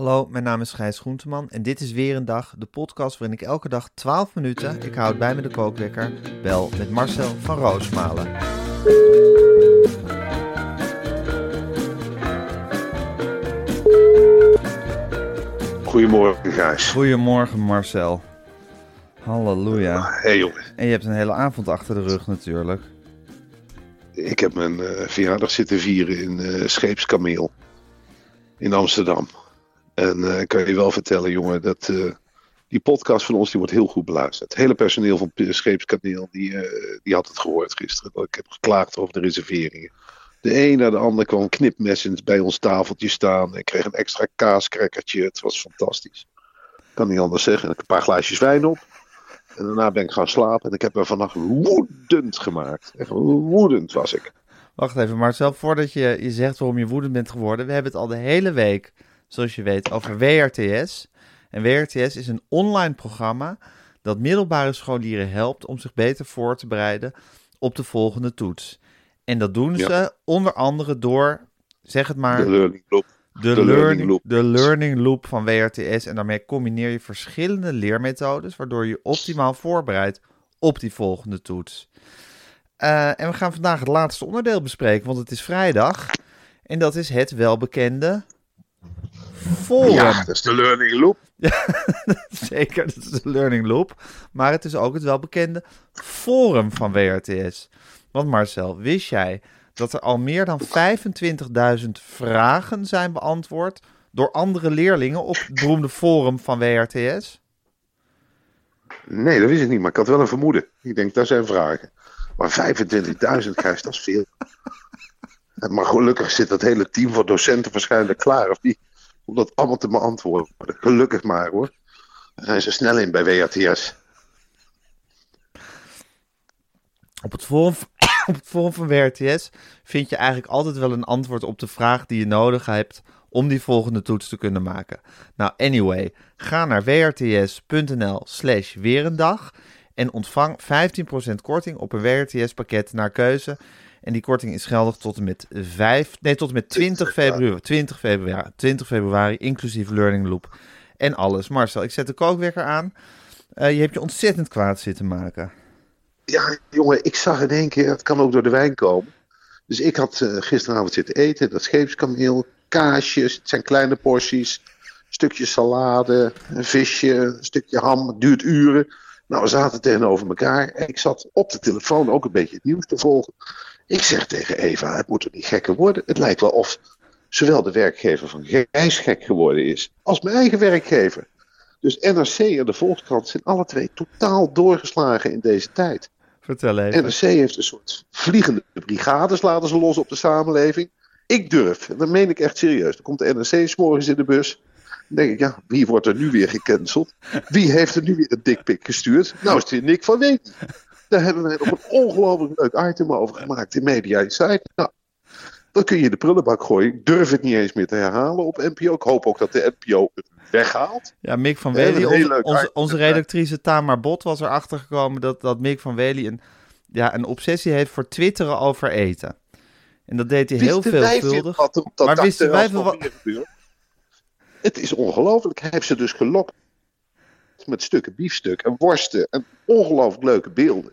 Hallo, mijn naam is Gijs Groenteman en dit is weer een dag, de podcast waarin ik elke dag 12 minuten, ik houd bij me de kookwekker, bel met Marcel van Roosmalen. Goedemorgen, Gijs. Goedemorgen Marcel. Halleluja. Hey jongen, En je hebt een hele avond achter de rug natuurlijk. ik heb mijn eh, verjaardag zitten vieren in eh Scheepskameel in Amsterdam. En eh, ik kan je wel vertellen, jongen, dat eh, die podcast van ons die wordt heel goed beluisterd. Het hele personeel van Scheepskameel die, eh, die had het gehoord gisteren. Ik heb geklaagd over de reserveringen. De een na de ander kwam knipmessend bij ons tafeltje staan. Ik kreeg een extra kaaskrekkertje. Het was fantastisch. Kan niet anders zeggen. Ik heb een paar glaasjes wijn op. En daarna ben ik gaan slapen. En ik heb me vannacht woedend gemaakt. Echt woedend was ik. Wacht even Marcel, voordat je, je zegt waarom je woedend bent geworden. We hebben het al de hele week, zoals je weet, over WRTS. En WRTS is een online programma dat middelbare scholieren helpt om zich beter voor te bereiden op de volgende toets. En dat doen Ja. ze onder andere door, zeg het maar, De learning loop. de, de learning, learning loop. de learning loop van WRTS. En daarmee combineer je verschillende leermethodes, waardoor je optimaal voorbereidt op die volgende toets. Eh, en we gaan vandaag het laatste onderdeel bespreken, want het is vrijdag. En dat is het welbekende Ja, dat is de learning loop. Zeker, dat is de learning loop. Maar het is ook het welbekende forum van WRTS. Want Marcel, wist jij dat er al meer dan 25.000 vragen zijn beantwoord door andere leerlingen op het beroemde forum van WRTS? Nee, dat wist ik niet, maar ik had wel een vermoeden. Ik denk, dat zijn vragen. Maar 25.000 krijgt, dat is veel. Maar gelukkig zit dat hele team van docenten waarschijnlijk klaar. Of die, om dat allemaal te beantwoorden. Gelukkig maar hoor. Daar zijn ze snel in bij WRTS. Op het, forum, van WRTS vind je eigenlijk altijd wel een antwoord op de vraag die je nodig hebt om die volgende toets te kunnen maken. Nou, anyway, ga naar wrts.nl slash weerendag en ontvang 15% korting op een WRTS pakket naar keuze. En die korting is geldig tot en met 5, nee, tot en met 20 februari, 20 februari, 20 februari inclusief Learning Loop en alles. Marcel, ik zet de kookwekker aan. Eh, je hebt je ontzettend kwaad zitten maken. Ja, jongen, ik zag in één keer, het kan ook door de wijn komen. Dus ik had eh, gisteravond zitten eten, dat scheepskameel, kaasjes, het zijn kleine porties, stukje salade, een visje, een stukje ham, het duurt uren. Nou, we zaten tegenover elkaar en ik zat op de telefoon ook een beetje het nieuws te volgen. Ik zeg tegen Eva, het moet er niet gekker worden. Het lijkt wel of zowel de werkgever van Gijs gek geworden is, als mijn eigen werkgever. Dus NRC en de Volkskrant zijn alle twee totaal doorgeslagen in deze tijd. Vertel even. NRC heeft een soort vliegende brigades laten ze los op de samenleving. Ik durf, en dat meen ik echt serieus. Dan komt de NRC 's morgens in de bus. Dan denk ik, ja, wie wordt er nu weer gecanceld? Wie heeft er nu weer een dikpik gestuurd? Nou is het weer Nick van Weten. Daar hebben wij nog een ongelooflijk leuk item over gemaakt in Media Insight. Nou, dan kun je de prullenbak gooien. Ik durf het niet eens meer te herhalen op NPO. Ik hoop ook dat de NPO het weghaalt. Ja, Mick van We Wely, onze, onze, onze redactrice Tamar Bot was erachter gekomen dat, dat Mick van Wely een, ja, een obsessie heeft voor twitteren over eten. En dat deed hij heel veelvuldig. wat Maar wisten wij nog wat-? Het is ongelooflijk. Hij heeft ze dus gelokt met stukken biefstuk en worsten en ongelooflijk leuke beelden.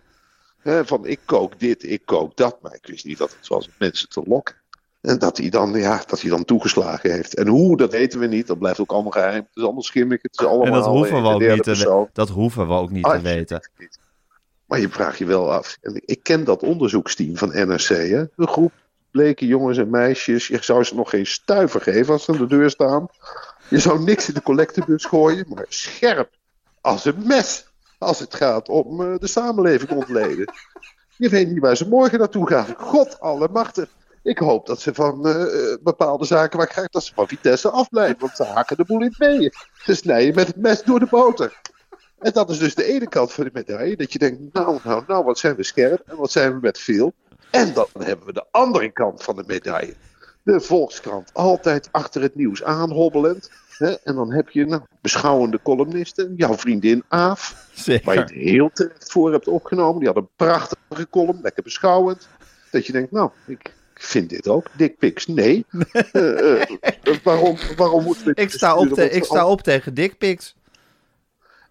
Van ik kook dit, ik kook dat. Maar ik wist niet dat het was om mensen te lokken. En dat hij, dan, ja, dat hij dan toegeslagen heeft. En hoe, dat weten we niet. Dat blijft ook allemaal geheim. Het is allemaal schimmig. Het is allemaal En dat hoeven we ook niet te, dat hoeven we ook niet te weten. Maar je vraagt je wel af. En ik ken dat onderzoeksteam van NRC. Hè? Een groep bleke jongens en meisjes. Je zou ze nog geen stuiver geven als ze aan de deur staan. Je zou niks in de collectebus gooien. Maar scherp als een mes. Als het gaat om eh, de samenleving ontleden. Je weet niet waar ze morgen naartoe gaan. God allemachtig. Ik hoop dat ze van eh, eh, bepaalde zaken waar ik graag dat ze van Vitesse afblijven. Want ze haken de boel in tweeën. Ze snijden met het mes door de boter. En dat is dus de ene kant van de medaille. Dat je denkt, nou, nou, nou, wat zijn we scherp en wat zijn we met veel. En dan hebben we de andere kant van de medaille. De Volkskrant, altijd achter het nieuws aanhobbelend. En dan heb je nou, beschouwende columnisten. Jouw vriendin Aaf, waar je Zeker. het heel terecht voor hebt opgenomen. Die had een prachtige column, lekker beschouwend. Dat je denkt, nou, ik vind dit ook. Dick pics, nee. Eh, eh, waarom, waarom moeten we dit Ik sta, op te, ik sta op tegen dickpics.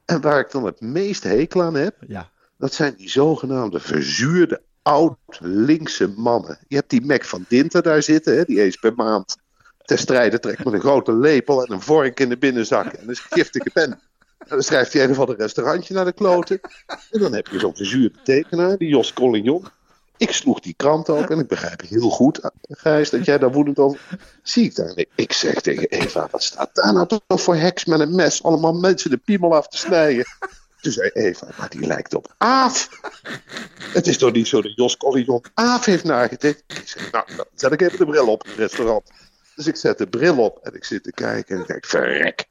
En waar ik dan het meest hekel aan heb, Ja. dat zijn die zogenaamde verzuurde oud-linkse mannen. Je hebt die Mac van Dinter daar zitten, hè, die eens per maand ter strijde trekt met een grote lepel en een vork in de binnenzak en een giftige pen. En dan schrijft hij een of ander restaurantje naar de kloten. En dan heb je zo'n verzuurde tekenaar, die Jos Collignon. Ik sloeg die krant open en ik begrijp heel goed, Gijs, dat jij daar woedend over... Zie ik daar. Nee, ik zeg tegen Eva, wat staat daar nou toch voor heks met een mes? Allemaal mensen de piemel af te snijden. Toen zei Eva, maar die lijkt op Aaf. Het is toch niet zo dat Jos Collignon Aaf heeft nagetekend? Ik zeg, nou, dan zet ik even de bril op in het restaurant. Dus ik zet de bril op en ik zit te kijken en ik denk, verrek.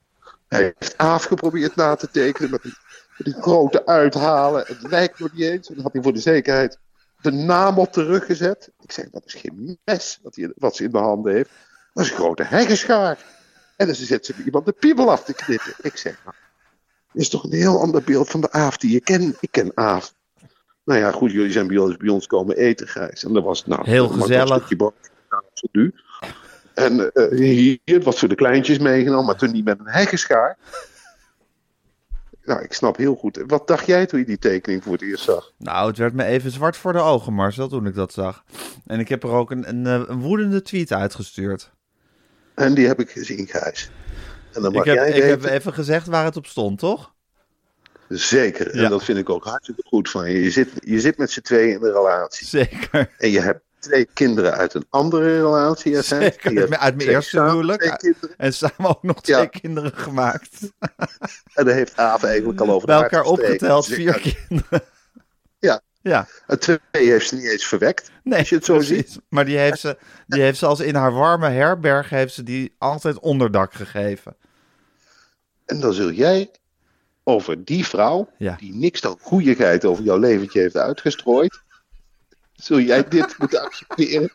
Hij heeft Aaf geprobeerd na te tekenen met een, met een grote uithalen. Het lijkt nog niet eens. En dan had hij voor de zekerheid de naam op de rug gezet. Ik zeg, dat is geen mes wat, hij, wat ze in de handen heeft. Dat is een grote heggenschaar. En dan zit ze iemand de piemel af te knippen. Ik zeg, nou, dit is toch een heel ander beeld van de Aaf die je kent. Ik ken Aaf. Nou ja, goed, jullie zijn bij ons, bij ons komen eten, Gijs. En dat was nou, Heel een gezellig. nu. En eh, hier wat voor de kleintjes meegenomen, maar toen niet met een heggenschaar. Nou, ik snap heel goed. Wat dacht jij toen je die tekening voor het eerst zag? Nou, het werd me even zwart voor de ogen, Marcel, toen ik dat zag. En ik heb er ook een, een, eh, een woedende tweet uitgestuurd. En die heb ik gezien, Gijs. En dan Ik mag heb, jij ik heb even gezegd waar het op stond, toch? zeker. Ja. En dat vind ik ook hartstikke goed van je. Je zit, je zit met z'n tweeën in een relatie. Zeker. En je hebt twee kinderen uit een andere relatie. Zeker, hebt uit mijn eerste huwelijk. En samen ook nog twee Ja. kinderen gemaakt. En daar heeft Aaf eigenlijk al over Bij elkaar opgeteld vier kinderen. Ja. Ja, En twee heeft ze niet eens verwekt. nee, Als je het zo precies. ziet. Maar die heeft, ze, die heeft ze als in haar warme herberg heeft ze die altijd onderdak gegeven. En dan zul jij over die vrouw, Ja. die niks dan goeieheid over jouw leventje heeft uitgestrooid, zul jij dit moeten accepteren?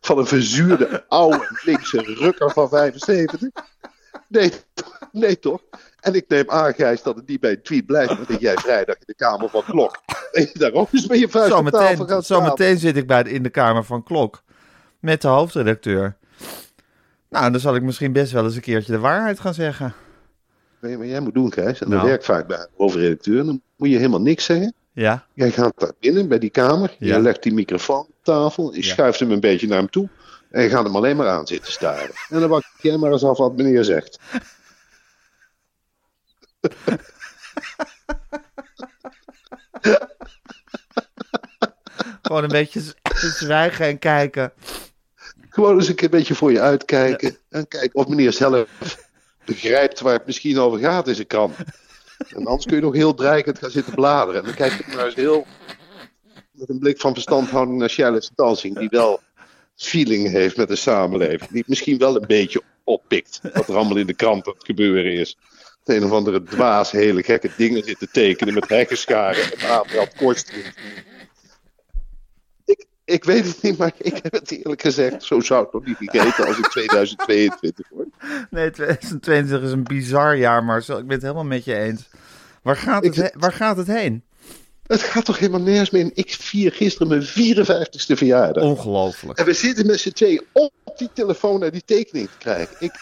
Van een verzuurde, oude, linkse rukker van 75? Nee, nee toch? En ik neem aan, Gijs, dat het niet bij een tweet blijft, maar dat jij vrijdag in de Kamer van Klok en daar ook eens met je vuist Zometeen, gaat staan. zometeen zit ik bij de, in de kamer van Klok. Met de hoofdredacteur. Nou, dan zal ik misschien best wel eens een keertje de waarheid gaan zeggen. Weet je wat jij moet doen, Gijs? En dat Nou. werkt vaak bij hoofdredacteur. Dan moet je helemaal niks zeggen. Ja, Jij gaat daar binnen bij die kamer. Ja. Je legt die microfoon op tafel. Je Ja. schuift hem een beetje naar hem toe. En je gaat hem alleen maar aan zitten staren. En dan wacht jij maar eens af wat meneer zegt. gewoon een beetje zwijgen en kijken. Gewoon eens een keer een beetje voor je uitkijken. En kijken of meneer zelf begrijpt waar het misschien over gaat in zijn krant. En anders kun je nog heel dreigend gaan zitten bladeren. En dan kijk je maar eens heel met een blik van verstandhouding naar Charlotte Stansing. Die wel feeling heeft met de samenleving. Die misschien wel een beetje oppikt. Wat er allemaal in de krant aan het gebeuren is. Het een of andere dwaas hele gekke dingen zitten tekenen met hekkenscharen en Kortstreet. Ik, ik weet het niet, maar ik heb het eerlijk gezegd. Zo zou het nog niet gegeten als in 2022 hoor. Nee, 2020 is een bizar jaar, Marcel. Ik ben het helemaal met je eens. Waar gaat het, Ik- he- waar gaat het heen? Het gaat toch helemaal nergens meer in. Ik vier gisteren mijn 54ste verjaardag. Ongelooflijk. En we zitten met z'n tweeën op die telefoon naar die tekening te krijgen. Ik,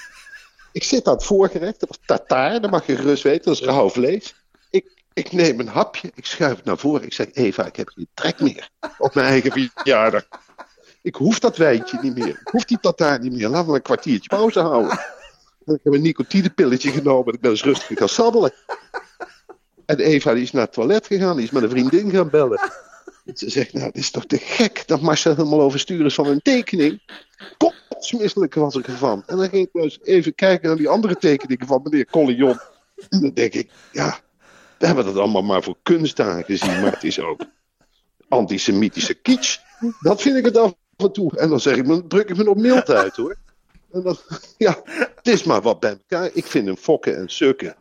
ik zit aan het voorgerecht, dat was tartaar, dat mag je gerust weten, dat is rauw vlees. Ik, neem een hapje, ik schuif het naar voren. Ik zeg, Eva, ik heb geen trek meer op mijn eigen verjaardag. Ik hoef dat wijntje niet meer. Ik hoef die tataar niet meer. Laten we een kwartiertje pauze houden. En ik heb een nicotinepilletje genomen en ik ben eens rustig gaan sabbelen. En Eva die is naar het toilet gegaan, die is met een vriendin gaan bellen. En ze zegt, nou, het is toch te gek dat Marcel helemaal overstuur is van een tekening. Kotsmisselijk was ik ervan. En dan ging ik dus even kijken naar die andere tekeningen van meneer Collion. En dan denk ik, ja, we hebben dat allemaal maar voor kunst aangezien, maar het is ook antisemitische kitsch. Dat vind ik het af en toe. En dan zeg ik, dan druk ik me op mild uit hoor. En dan, ja, het is maar wat bij elkaar. Ik vind hem fokken en sukken.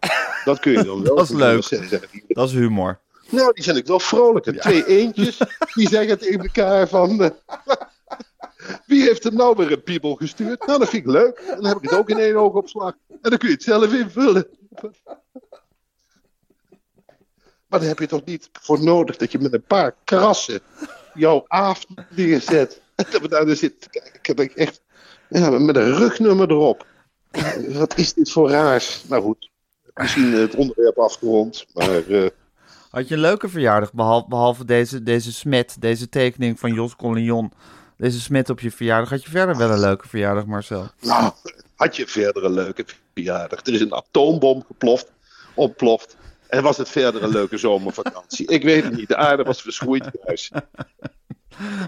Dat kun je dan wel Dat is leuk. zeggen. Dat is humor. Nou, die vind ik wel vrolijk. En Twee eentjes, die zeggen tegen elkaar van... eh, wie heeft er nou weer een piebel gestuurd? Nou, dat vind ik leuk. En dan heb ik het ook in één oogopslag. En dan kun je het zelf invullen. Maar daar heb je toch niet voor nodig dat je met een paar krassen jouw avond neerzet. En dat we daar dan zitten te kijken. Dat ik echt, ja, met een rugnummer erop. Wat is dit voor raars? Nou goed, misschien het onderwerp afgerond. Maar eh, Had je een leuke verjaardag, behalve, behalve deze, deze smet, deze tekening van Jos Collignon. Deze smet op je verjaardag. Had je verder wel een leuke verjaardag, Marcel? Nou, had je verder een leuke verjaardag? Er is een atoombom geploft, ontploft. En was het verder een leuke zomervakantie? Ik weet het niet. De aarde was verschroeid juist.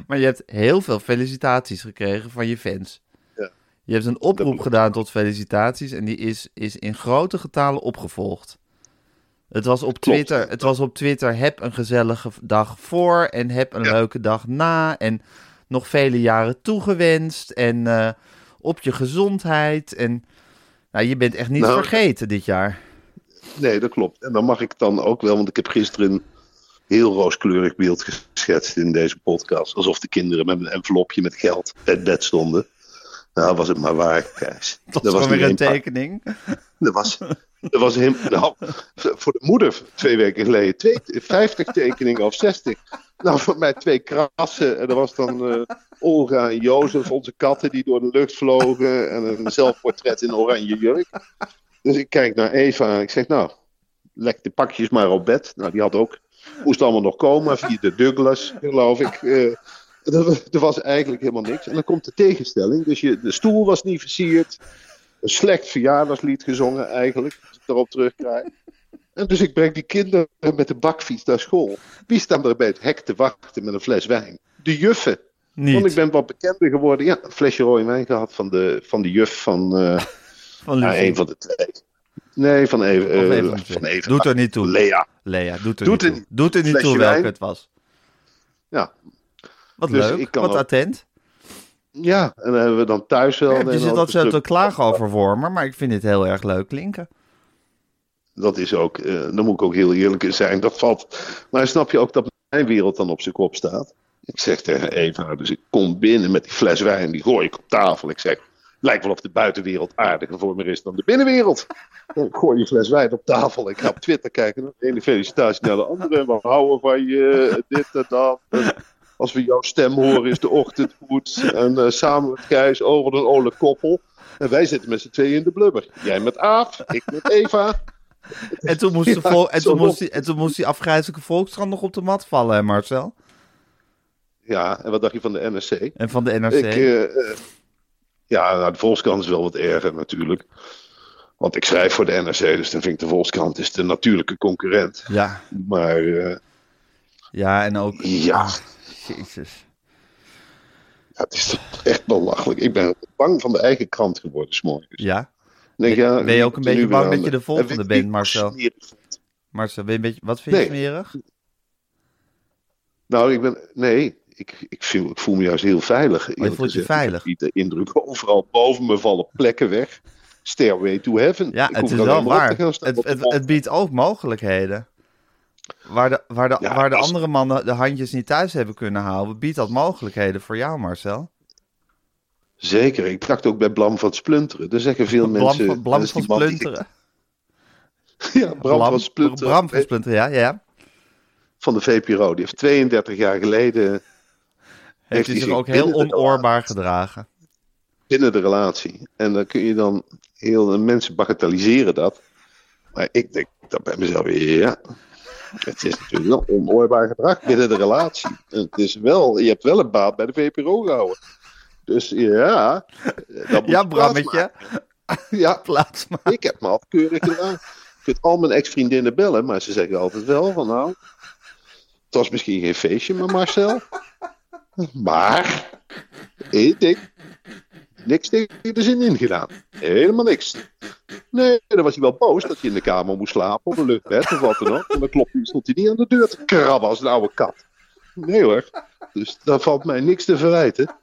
Maar je hebt heel veel felicitaties gekregen van je fans. Ja. Je hebt een oproep gedaan tot felicitaties en die is, is in grote getalen opgevolgd. Het was op Twitter, het was op Twitter, heb een gezellige dag voor en heb een Ja. leuke dag na en nog vele jaren toegewenst en eh, op je gezondheid en nou, je bent echt niet Nou, vergeten dit jaar. Nee, dat klopt. En dan mag ik dan ook wel, want ik heb gisteren een heel rooskleurig beeld geschetst in deze podcast. Alsof de kinderen met een envelopje met geld het bed stonden. Nou, was het maar waar, Gijs. Dat was weer een tekening. Er was, er was hem, nou, voor de moeder twee weken geleden twee, 50 tekeningen of 60. Nou, voor mij twee krassen. En er was dan eh, Olga en Jozef, onze katten, die door de lucht vlogen. En een zelfportret in oranje jurk. Dus ik kijk naar Eva en ik zeg, nou, leg de pakjes maar op bed. Nou, die had ook, moest allemaal nog komen via de Douglas, geloof ik. Eh, er, er was eigenlijk helemaal niks. En dan komt de tegenstelling. Dus je, de stoel was niet versierd. Een slecht verjaardagslied gezongen eigenlijk, als ik daarop terugkrijg. En dus ik breng die kinderen met de bakfiets naar school. Wie staan er bij het hek te wachten met een fles wijn? De juffen. Want ik ben wat bekender geworden. Ja, een flesje rode wijn gehad van de, van de juf van eh, van ja, een van de twee. Nee, van even. Eh, van de twee. van even. Doet er niet toe. Lea. Lea, doet er Doet niet toe. Doet er niet toe welke wijn. het was. Ja. Wat Dus leuk, ik kan wat ook- attent. ja, en dan hebben we dan thuis wel. Ja, een je zit zo te klagen over Wormer, maar ik vind dit heel erg leuk klinken. Dat is ook, eh dan moet ik ook heel eerlijk in zijn, dat valt. Maar snap je ook dat mijn wereld dan op zijn kop staat? Ik zeg tegen Eva, dus ik kom binnen met die fles wijn, die gooi ik op tafel. Ik zeg, lijkt wel of de buitenwereld aardiger voor me is dan de binnenwereld. Dan gooi je fles wijn op tafel. Ik ga op Twitter kijken, de ene felicitatie naar de andere. We houden van je, dit en dat. En als we jouw stem horen is de ochtend goed. En eh, samen met oh wat een ole koppel. En wij zitten met z'n tweeën in de blubber. Jij met Aaf, ik met Eva. En toen moest, de vol- en toen moest, die, en toen moest die afgrijzelijke volkskrant nog op de mat vallen, hè Marcel? Ja, en wat dacht je van de NRC? En van de NRC. Ik, eh, eh, ja, nou, de Volkskrant is wel wat erger natuurlijk. Want ik schrijf voor de NRC, dus dan vind ik de Volkskrant is de natuurlijke concurrent. Ja, Maar eh, ja, en ook... ja, Ah, jezus. ja, het is toch echt belachelijk. Ik ben bang van de eigen krant geworden, s'morgens. Ja, denk, Ben- ja, ben je ook een beetje bang dat je de volgende bent, Marcel? Marcel, ben je een beetje, wat vind je Nee. smerig? Nou, ik ben, nee, ik, ik, voel, ik voel me juist heel veilig. eerlijk voelt je gezegd. veilig? Ik de indruk, overal boven me vallen plekken weg. Stairway to heaven. Ja, Ik het is wel waar. Het, het, het biedt ook mogelijkheden. Waar de, waar de, Ja, waar de als- andere mannen de handjes niet thuis hebben kunnen houden, biedt dat mogelijkheden voor jou, Marcel. Zeker, ik dacht ook bij Blam van Splunteren. Er zeggen veel Blam, mensen... van- Blam van die- Splinteren. Ja, Bram, van Splunteren. Bram van Splinteren, ja, ja. Van de VPRO. Die heeft 32 jaar geleden Heeft hij zich ook heel de onoorbaar gedragen. binnen de relatie. En dan kun je dan heel... Mensen bagatelliseren dat. Maar ik denk dat bij mezelf, ja... Het is natuurlijk wel onoorbaar gedrag binnen de relatie. Het is wel, je hebt wel een baat bij de VPRO gehouden. Dus ja, dat Ja, je Brammetje. Ja, Plaats maar. ik heb me altijd keurig gedaan. Ik vind al mijn ex-vriendinnen bellen, maar ze zeggen altijd wel van nou, het was misschien geen feestje met Marcel. Maar, één ding, niks tegen de zin in gedaan. Helemaal niks. Nee, dan was hij wel boos dat hij in de kamer moest slapen, op een luchtbed of wat dan ook. En dan klopt hij, stond hij niet aan de deur te krabben als een oude kat. Nee hoor, dus daar valt mij niks te verwijten.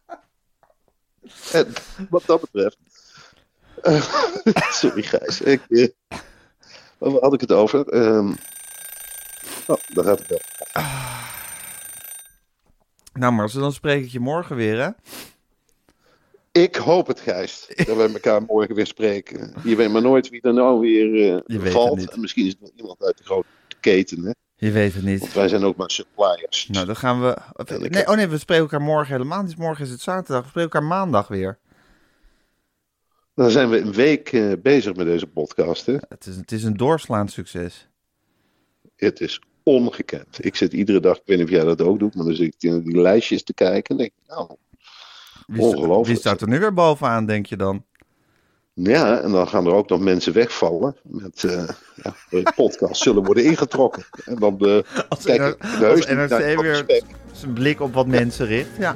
En wat dat betreft... eh, sorry Gijs, ik, eh, waar had ik het over? Ehm, oh, daar gaat het wel. Nou Marcel, dan spreek ik je morgen weer, hè? Ik hoop het, Gijs, dat we elkaar morgen weer spreken. Je weet maar nooit wie er nou weer het valt. misschien is het wel iemand uit de grote keten, hè? Je weet het niet. Want wij zijn ook maar suppliers. Nou, dan gaan we... Nee, oh nee, we spreken elkaar morgen helemaal niet. Morgen is het zaterdag. We spreken elkaar maandag weer. Dan zijn we een week eh, bezig met deze podcast, hè? Het is, het is een doorslaand succes. Het is ongekend. Ik zit iedere dag, ik weet niet of jij dat ook doet, maar dan zit ik in die lijstjes te kijken. En denk ik, nou, Wie, Ongelooflijk. wie staat er nu weer bovenaan, denk je dan? ja, en dan gaan er ook nog mensen wegvallen. Met eh ja, de podcast zullen worden ingetrokken. En dan eh Als, kijk ik heus NRC weer zijn blik op wat mensen richt. Ja,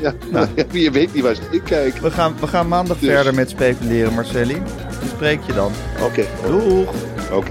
Ja, nou, ja, wie weet niet waar ze in kijken. we gaan, we gaan maandag Dus- verder met speculeren, Marcelli. Ik spreek je dan. Oké, Doeg! oké.